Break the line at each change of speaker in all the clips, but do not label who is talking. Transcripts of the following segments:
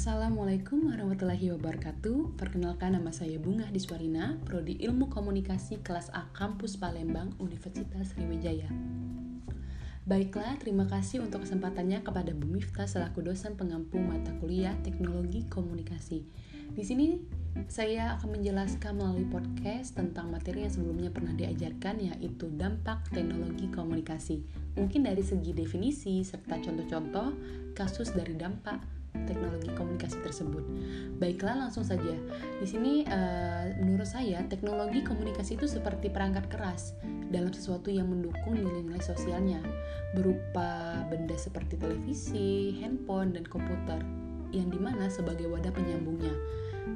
Assalamualaikum warahmatullahi wabarakatuh. Perkenalkan nama saya Bunga Diswarina, Prodi Ilmu Komunikasi kelas A Kampus Palembang, Universitas Sriwijaya. Baiklah, terima kasih untuk kesempatannya kepada Bu Miftah selaku dosen pengampu mata kuliah Teknologi Komunikasi. Di sini saya akan menjelaskan melalui podcast tentang materi yang sebelumnya pernah diajarkan yaitu dampak teknologi komunikasi. Mungkin dari segi definisi serta contoh-contoh kasus dari dampak teknologi komunikasi tersebut. Baiklah, langsung saja. Di sini uh, menurut saya teknologi komunikasi itu seperti perangkat keras dalam sesuatu yang mendukung nilai-nilai sosialnya berupa benda seperti televisi, handphone, dan komputer yang di mana sebagai wadah penyambungnya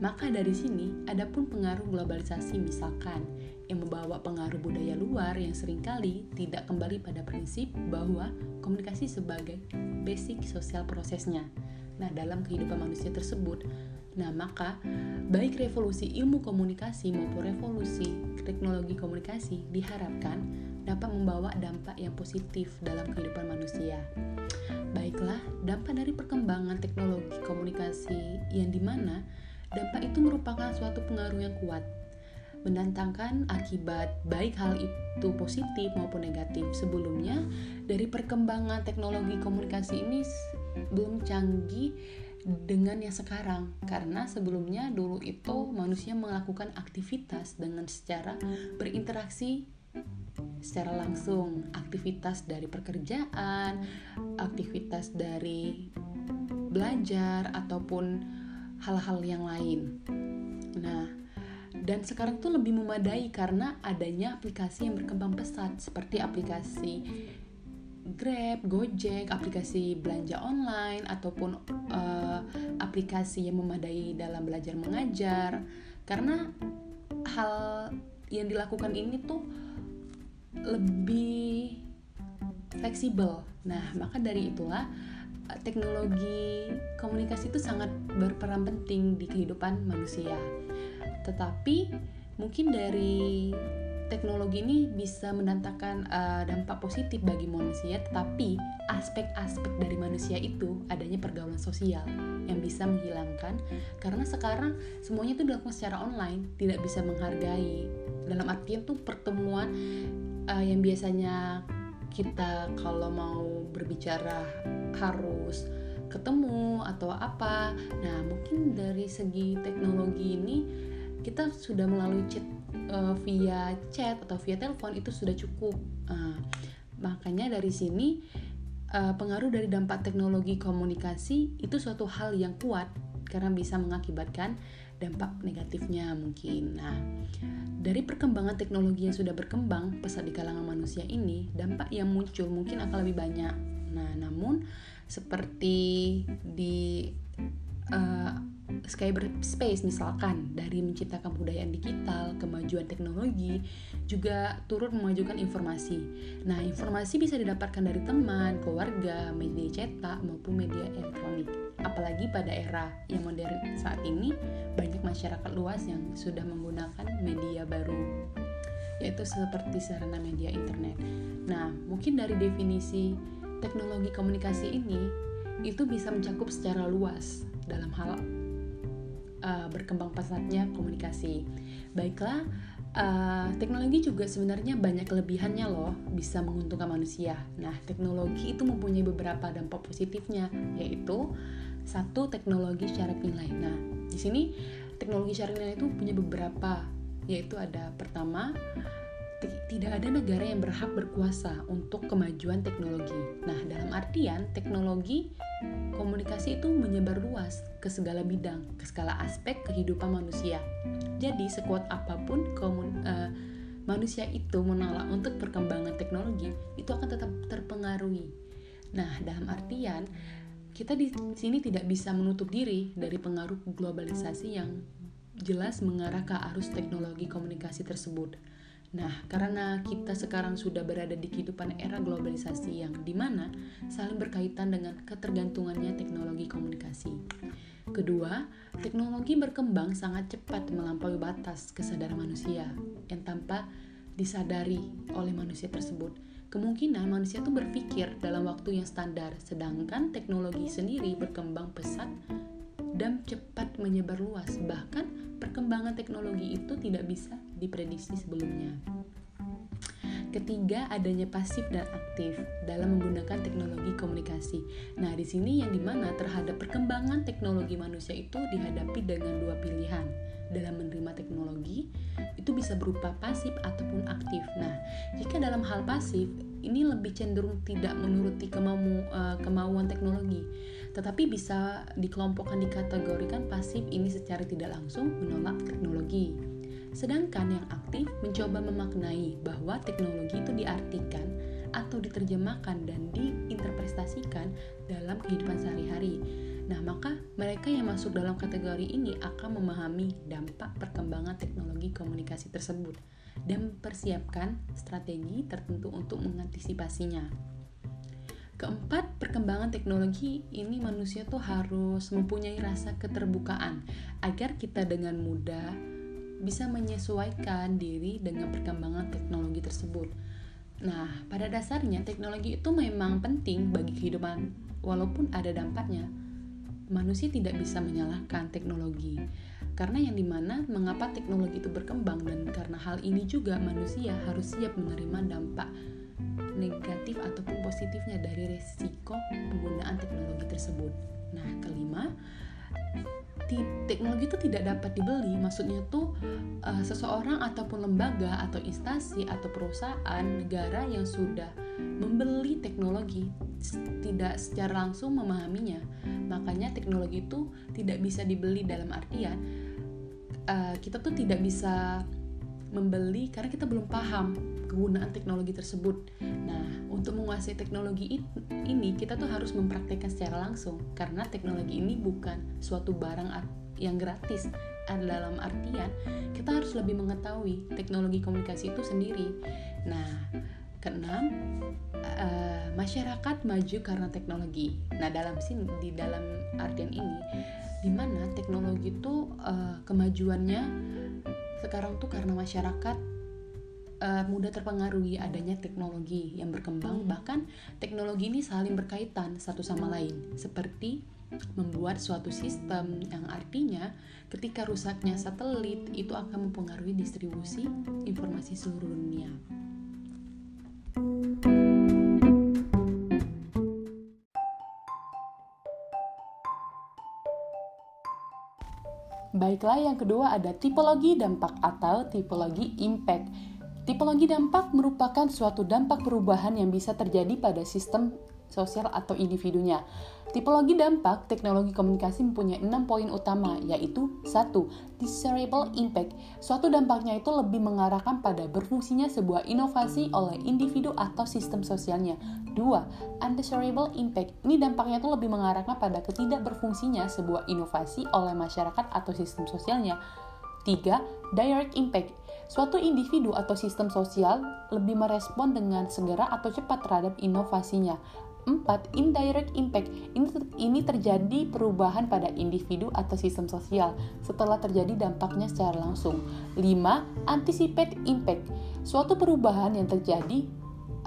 maka dari sini ada pun pengaruh globalisasi misalkan yang membawa pengaruh budaya luar yang sering kali tidak kembali pada prinsip bahwa komunikasi sebagai basic sosial prosesnya. Nah, dalam kehidupan manusia tersebut, nah maka baik revolusi ilmu komunikasi maupun revolusi teknologi komunikasi diharapkan dapat membawa dampak yang positif dalam kehidupan manusia. Baiklah, dampak dari perkembangan teknologi komunikasi yang di mana dampak itu merupakan suatu pengaruh yang kuat mendatangkan akibat baik hal itu positif maupun negatif. Sebelumnya, dari perkembangan teknologi komunikasi ini belum canggih dengan yang sekarang karena sebelumnya dulu itu manusia melakukan aktivitas dengan secara berinteraksi secara langsung aktivitas dari pekerjaan aktivitas dari belajar ataupun hal-hal yang lain. Nah, dan sekarang tuh lebih memadai karena adanya aplikasi yang berkembang pesat seperti aplikasi Grab, Gojek, aplikasi belanja online ataupun uh, aplikasi yang memadai dalam belajar mengajar. Karena hal yang dilakukan ini tuh lebih fleksibel. Nah, maka dari itulah teknologi komunikasi itu sangat berperan penting di kehidupan manusia. Tetapi mungkin dari teknologi ini bisa mendatangkan uh, dampak positif bagi manusia, tetapi aspek-aspek dari manusia itu adanya pergaulan sosial yang bisa menghilangkan karena sekarang semuanya itu dilakukan secara online, tidak bisa menghargai. Dalam artian tuh pertemuan uh, yang biasanya kita kalau mau berbicara harus ketemu atau apa. Nah, mungkin dari segi teknologi ini kita sudah melalui chat uh, via chat atau via telepon itu sudah cukup. Uh, makanya dari sini uh, pengaruh dari dampak teknologi komunikasi itu suatu hal yang kuat karena bisa mengakibatkan dampak negatifnya mungkin. Nah, dari perkembangan teknologi yang sudah berkembang pesat di kalangan manusia ini, dampak yang muncul mungkin akan lebih banyak. Nah, namun seperti di uh, cyberspace misalkan dari menciptakan kebudayaan digital, kemajuan teknologi juga turut memajukan informasi. Nah, informasi bisa didapatkan dari teman, keluarga, media cetak maupun media elektronik. Apalagi pada era yang modern saat ini, banyak masyarakat luas yang sudah menggunakan media baru yaitu seperti sarana media internet. Nah, mungkin dari definisi teknologi komunikasi ini itu bisa mencakup secara luas dalam hal uh, berkembang pesatnya komunikasi. Baiklah, uh, teknologi juga sebenarnya banyak kelebihannya loh, bisa menguntungkan manusia. Nah, teknologi itu mempunyai beberapa dampak positifnya, yaitu satu teknologi syarat nilai. Nah, di sini teknologi syarat nilai itu punya beberapa, yaitu ada pertama tidak ada negara yang berhak berkuasa untuk kemajuan teknologi. Nah, dalam artian teknologi komunikasi itu menyebar luas ke segala bidang, ke segala aspek kehidupan manusia. Jadi, sekuat apa pun komun, uh, manusia itu menolak untuk perkembangan teknologi, itu akan tetap terpengaruhi. Nah, dalam artian kita di sini tidak bisa menutup diri dari pengaruh globalisasi yang jelas mengarah ke arus teknologi komunikasi tersebut. Nah, karena kita sekarang sudah berada di kehidupan era globalisasi yang di mana saling berkaitan dengan ketergantungannya teknologi komunikasi. Kedua, teknologi berkembang sangat cepat melampaui batas kesadaran manusia yang tanpa disadari oleh manusia tersebut. Kemungkinan manusia itu berpikir dalam waktu yang standar, sedangkan teknologi sendiri berkembang pesat dan cepat menyebar luas. Bahkan perkembangan teknologi itu tidak bisa diprediksi sebelumnya. Ketiga, adanya pasif dan aktif dalam menggunakan teknologi komunikasi. Nah, di sini yang di mana terhadap perkembangan teknologi manusia itu dihadapi dengan dua pilihan dalam menerima teknologi itu bisa berupa pasif ataupun aktif. Nah, jika dalam hal pasif ini lebih cenderung tidak menuruti kemau, uh, kemauan teknologi, tetapi bisa dikelompokkan dikategorikan pasif ini secara tidak langsung menolak teknologi Sedangkan yang aktif mencoba memaknai bahwa teknologi itu diartikan atau diterjemahkan dan diinterpretasikan dalam kehidupan sehari-hari. Nah, maka mereka yang masuk dalam kategori ini akan memahami dampak perkembangan teknologi komunikasi tersebut dan mempersiapkan strategi tertentu untuk mengantisipasinya. Keempat, perkembangan teknologi ini manusia tuh harus mempunyai rasa keterbukaan agar kita dengan mudah bisa menyesuaikan diri dengan perkembangan teknologi tersebut. Nah, pada dasarnya teknologi itu memang penting bagi kehidupan walaupun ada dampaknya. Manusia tidak bisa menyalahkan teknologi. Karena yang di mana mengapa teknologi itu berkembang dan karena hal ini juga manusia harus siap menerima dampak negatif ataupun positifnya dari resiko penggunaan teknologi tersebut. Nah, kelima, teknologi itu tidak dapat dibeli. Maksudnya tuh uh, seseorang ataupun lembaga atau instansi atau perusahaan negara yang sudah membeli teknologi tidak secara langsung memahaminya. Makanya teknologi itu tidak bisa dibeli dalam artian uh, kita tuh tidak bisa membeli karena kita belum paham kegunaan teknologi tersebut. Nah, untuk menguasai teknologi ini kita tuh harus mempraktekkan secara langsung karena teknologi ini bukan suatu barang yang gratis. Dalam artian kita harus lebih mengetahui teknologi komunikasi itu sendiri. Nah, keenam uh, masyarakat maju karena teknologi. Nah, dalam sini di dalam artian ini di mana teknologi itu uh, kemajuannya sekarang tuh karena masyarakat uh, mudah terpengaruhi adanya teknologi yang berkembang. Bahkan teknologi ini saling berkaitan satu sama lain. Seperti membuat suatu sistem yang artinya ketika rusaknya satelit itu akan mempengaruhi distribusi informasi seluruh dunia. Baiklah, yang kedua ada tipologi dampak atau tipologi impact. Tipologi dampak merupakan suatu dampak perubahan yang bisa terjadi pada sistem sosial atau individunya. Tipologi dampak teknologi komunikasi mempunyai enam poin utama, yaitu satu, Desirable impact. Suatu dampaknya itu lebih mengarahkan pada berfungsinya sebuah inovasi oleh individu atau sistem sosialnya. Dua, Undesirable impact. Ini dampaknya itu lebih mengarahkan pada ketidakberfungsinya sebuah inovasi oleh masyarakat atau sistem sosialnya. Tiga, Direct impact. Suatu individu atau sistem sosial lebih merespon dengan segera atau cepat terhadap inovasinya. 4. Indirect impact. Ini, ini terjadi perubahan pada individu atau sistem sosial setelah terjadi dampaknya secara langsung. 5. Anticipate impact. Suatu perubahan yang terjadi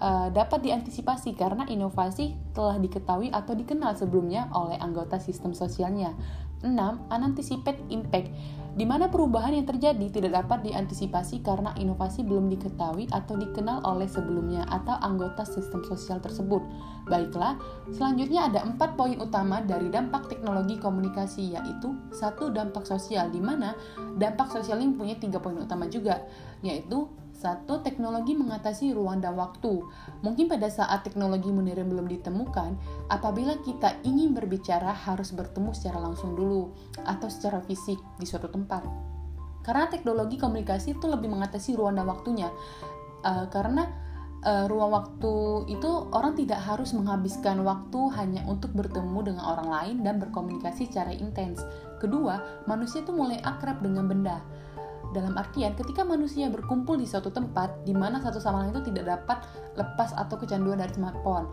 uh, dapat diantisipasi karena inovasi telah diketahui atau dikenal sebelumnya oleh anggota sistem sosialnya. 6. Unanticipated impact di mana perubahan yang terjadi tidak dapat diantisipasi karena inovasi belum diketahui atau dikenal oleh sebelumnya atau anggota sistem sosial tersebut. Baiklah, selanjutnya ada empat poin utama dari dampak teknologi komunikasi yaitu satu dampak sosial di mana dampak sosial ini punya tiga poin utama juga yaitu satu, teknologi mengatasi ruang dan waktu. Mungkin pada saat teknologi modern belum ditemukan, apabila kita ingin berbicara harus bertemu secara langsung dulu atau secara fisik di suatu tempat. Karena teknologi komunikasi itu lebih mengatasi ruang dan waktunya. Uh, karena uh, ruang waktu itu orang tidak harus menghabiskan waktu hanya untuk bertemu dengan orang lain dan berkomunikasi secara intens. Kedua, manusia itu mulai akrab dengan benda dalam artian ketika manusia berkumpul di suatu tempat di mana satu sama lain itu tidak dapat lepas atau kecanduan dari smartphone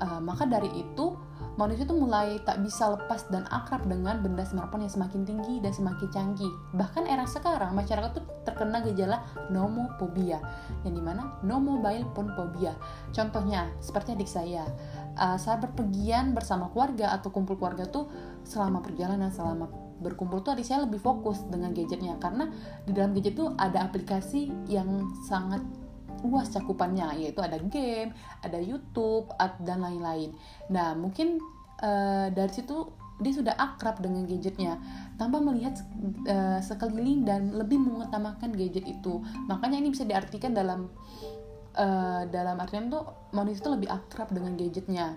uh, maka dari itu manusia itu mulai tak bisa lepas dan akrab dengan benda smartphone yang semakin tinggi dan semakin canggih. Bahkan era sekarang masyarakat itu terkena gejala nomophobia, yang di mana no mobile phone phobia. Contohnya seperti adik saya, uh, saat berpergian bersama keluarga atau kumpul keluarga tuh selama perjalanan selama berkumpul tuh adik saya lebih fokus dengan gadgetnya. Karena di dalam gadget tuh ada aplikasi yang sangat luas cakupannya yaitu ada game, ada YouTube dan lain-lain. Nah mungkin uh, dari situ dia sudah akrab dengan gadgetnya. Tanpa melihat uh, sekeliling dan lebih mengutamakan gadget itu. Makanya ini bisa diartikan dalam uh, dalam artian tuh manusia itu lebih akrab dengan gadgetnya.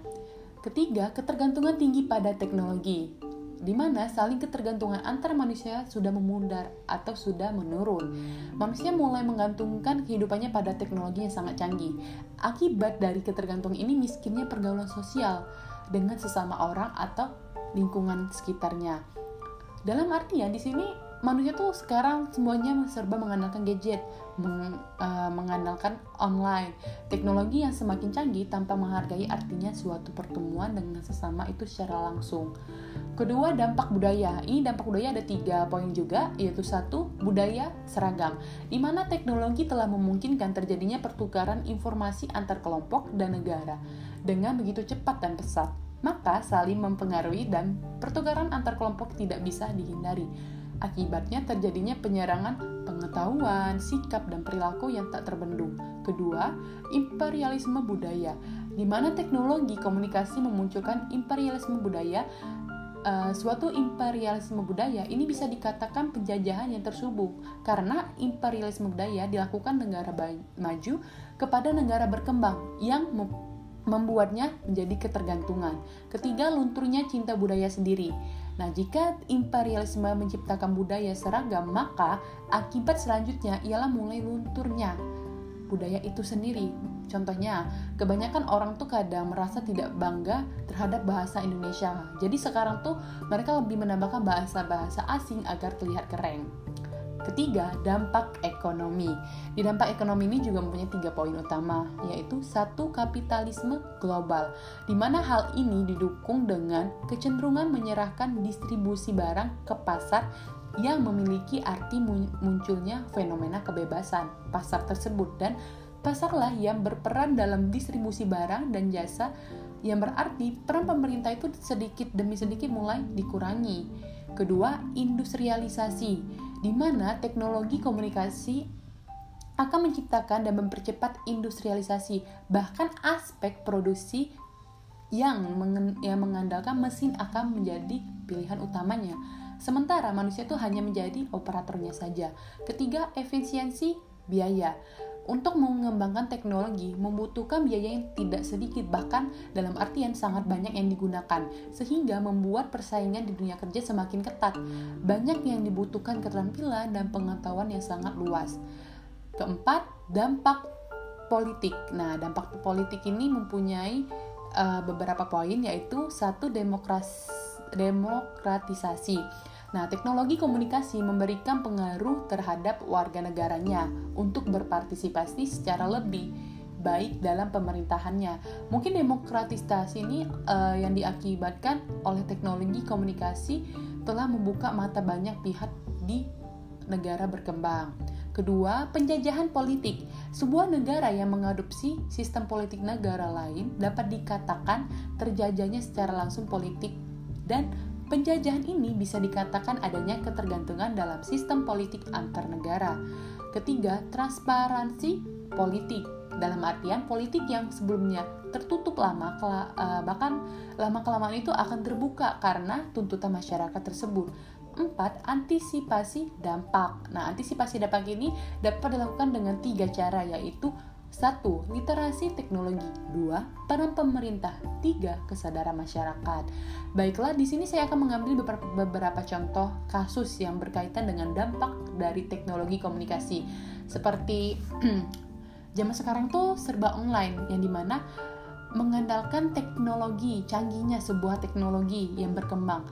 Ketiga ketergantungan tinggi pada teknologi di mana saling ketergantungan antara manusia sudah memudar atau sudah menurun. Manusia mulai menggantungkan kehidupannya pada teknologi yang sangat canggih. Akibat dari ketergantungan ini miskinnya pergaulan sosial dengan sesama orang atau lingkungan sekitarnya. Dalam artian di sini manusia tuh sekarang semuanya serba mengandalkan gadget, meng, uh, mengandalkan online, teknologi yang semakin canggih tanpa menghargai artinya suatu pertemuan dengan sesama itu secara langsung. Kedua, dampak budaya. Ini dampak budaya ada tiga poin juga, yaitu satu, budaya seragam, di mana teknologi telah memungkinkan terjadinya pertukaran informasi antar kelompok dan negara dengan begitu cepat dan pesat maka saling mempengaruhi dan pertukaran antar kelompok tidak bisa dihindari. Akibatnya terjadinya penyerangan pengetahuan, sikap, dan perilaku yang tak terbendung. Kedua, imperialisme budaya, di mana teknologi komunikasi memunculkan imperialisme budaya. Uh, suatu imperialisme budaya ini bisa dikatakan penjajahan yang tersubung karena imperialisme budaya dilakukan negara maju kepada negara berkembang yang membuatnya menjadi ketergantungan. Ketiga, lunturnya cinta budaya sendiri. Nah, jika imperialisme menciptakan budaya seragam, maka akibat selanjutnya ialah mulai lunturnya budaya itu sendiri. Contohnya, kebanyakan orang tuh kadang merasa tidak bangga terhadap bahasa Indonesia. Jadi sekarang tuh mereka lebih menambahkan bahasa-bahasa asing agar terlihat keren. Ketiga, dampak ekonomi. Di dampak ekonomi ini juga mempunyai tiga poin utama, yaitu satu kapitalisme global, di mana hal ini didukung dengan kecenderungan menyerahkan distribusi barang ke pasar yang memiliki arti munculnya fenomena kebebasan pasar tersebut dan pasarlah yang berperan dalam distribusi barang dan jasa yang berarti peran pemerintah itu sedikit demi sedikit mulai dikurangi. Kedua, industrialisasi di mana teknologi komunikasi akan menciptakan dan mempercepat industrialisasi, bahkan aspek produksi yang, mengen yang mengandalkan mesin akan menjadi pilihan utamanya. Sementara manusia itu hanya menjadi operatornya saja. Ketiga, efisiensi biaya. Untuk mengembangkan teknologi membutuhkan biaya yang tidak sedikit, bahkan dalam artian sangat banyak yang digunakan, sehingga membuat persaingan di dunia kerja semakin ketat. Banyak yang dibutuhkan keterampilan dan pengetahuan yang sangat luas. Keempat, dampak politik. Nah, dampak politik ini mempunyai uh, beberapa poin, yaitu satu demokras demokratisasi Nah, teknologi komunikasi memberikan pengaruh terhadap warga negaranya untuk berpartisipasi secara lebih baik dalam pemerintahannya. Mungkin demokratisasi ini uh, yang diakibatkan oleh teknologi komunikasi telah membuka mata banyak pihak di negara berkembang. Kedua, penjajahan politik. Sebuah negara yang mengadopsi sistem politik negara lain dapat dikatakan terjajahnya secara langsung politik dan Penjajahan ini bisa dikatakan adanya ketergantungan dalam sistem politik antar negara. Ketiga, transparansi politik dalam artian politik yang sebelumnya tertutup lama eh, bahkan lama kelamaan itu akan terbuka karena tuntutan masyarakat tersebut. Empat, antisipasi dampak. Nah, antisipasi dampak ini dapat dilakukan dengan tiga cara, yaitu satu, literasi teknologi. Dua, peran pemerintah. Tiga, kesadaran masyarakat. Baiklah, di sini saya akan mengambil beberapa, beberapa contoh kasus yang berkaitan dengan dampak dari teknologi komunikasi. Seperti zaman sekarang tuh serba online, yang di mana mengandalkan teknologi, canggihnya sebuah teknologi yang berkembang.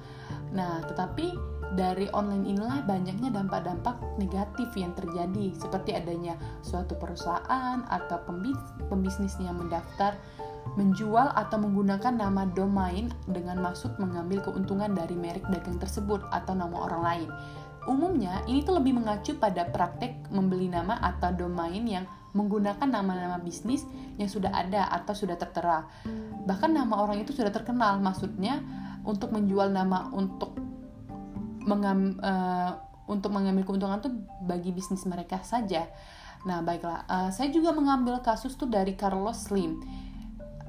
Nah, tetapi dari online inilah banyaknya dampak-dampak negatif yang terjadi seperti adanya suatu perusahaan atau pembis yang mendaftar menjual atau menggunakan nama domain dengan maksud mengambil keuntungan dari merek dagang tersebut atau nama orang lain. Umumnya, ini tuh lebih mengacu pada praktek membeli nama atau domain yang menggunakan nama-nama bisnis yang sudah ada atau sudah tertera. Bahkan nama orang itu sudah terkenal, maksudnya untuk menjual nama untuk mengam, uh, untuk mengambil keuntungan tuh bagi bisnis mereka saja. Nah, baiklah, uh, saya juga mengambil kasus tuh dari Carlos Slim.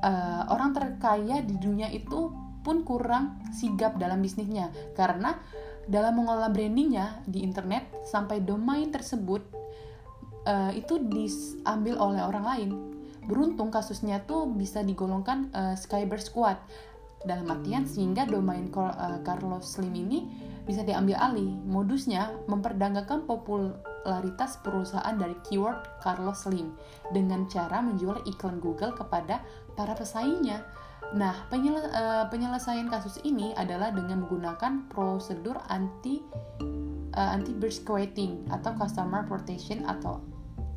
Uh, orang terkaya di dunia itu pun kurang sigap dalam bisnisnya karena dalam mengelola brandingnya di internet sampai domain tersebut uh, itu diambil oleh orang lain. Beruntung kasusnya tuh bisa digolongkan uh, Skyber Squad dalam artian sehingga domain uh, Carlos Slim ini bisa diambil alih. Modusnya memperdagangkan popularitas perusahaan dari keyword Carlos Slim dengan cara menjual iklan Google kepada para pesaingnya Nah, penyel uh, eh, penyelesaian kasus ini adalah dengan menggunakan prosedur anti uh, anti burst quoting atau customer protection atau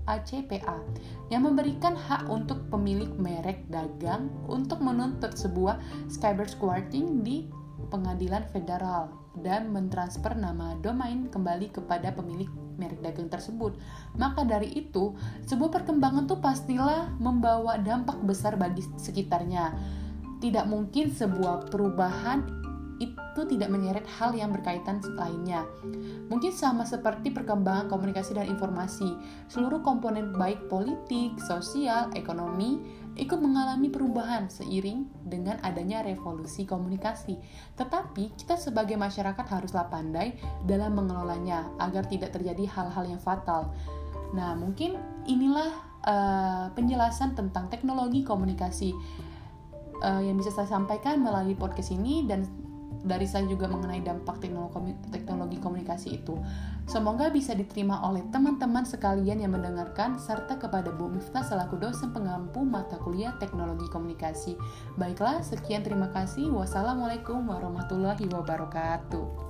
ACPA yang memberikan hak untuk pemilik merek dagang untuk menuntut sebuah cyber squatting di pengadilan federal dan mentransfer nama domain kembali kepada pemilik merek dagang tersebut. Maka dari itu, sebuah perkembangan tuh pastilah membawa dampak besar bagi sekitarnya tidak mungkin sebuah perubahan itu tidak menyeret hal yang berkaitan lainnya. Mungkin sama seperti perkembangan komunikasi dan informasi, seluruh komponen baik politik, sosial, ekonomi ikut mengalami perubahan seiring dengan adanya revolusi komunikasi. Tetapi kita sebagai masyarakat haruslah pandai dalam mengelolanya agar tidak terjadi hal-hal yang fatal. Nah, mungkin inilah uh, penjelasan tentang teknologi komunikasi uh, yang bisa saya sampaikan melalui podcast ini dan dari saya juga mengenai dampak teknologi, komunikasi itu. Semoga bisa diterima oleh teman-teman sekalian yang mendengarkan serta kepada Bu Miftah selaku dosen pengampu mata kuliah teknologi komunikasi. Baiklah, sekian terima kasih. Wassalamualaikum warahmatullahi wabarakatuh.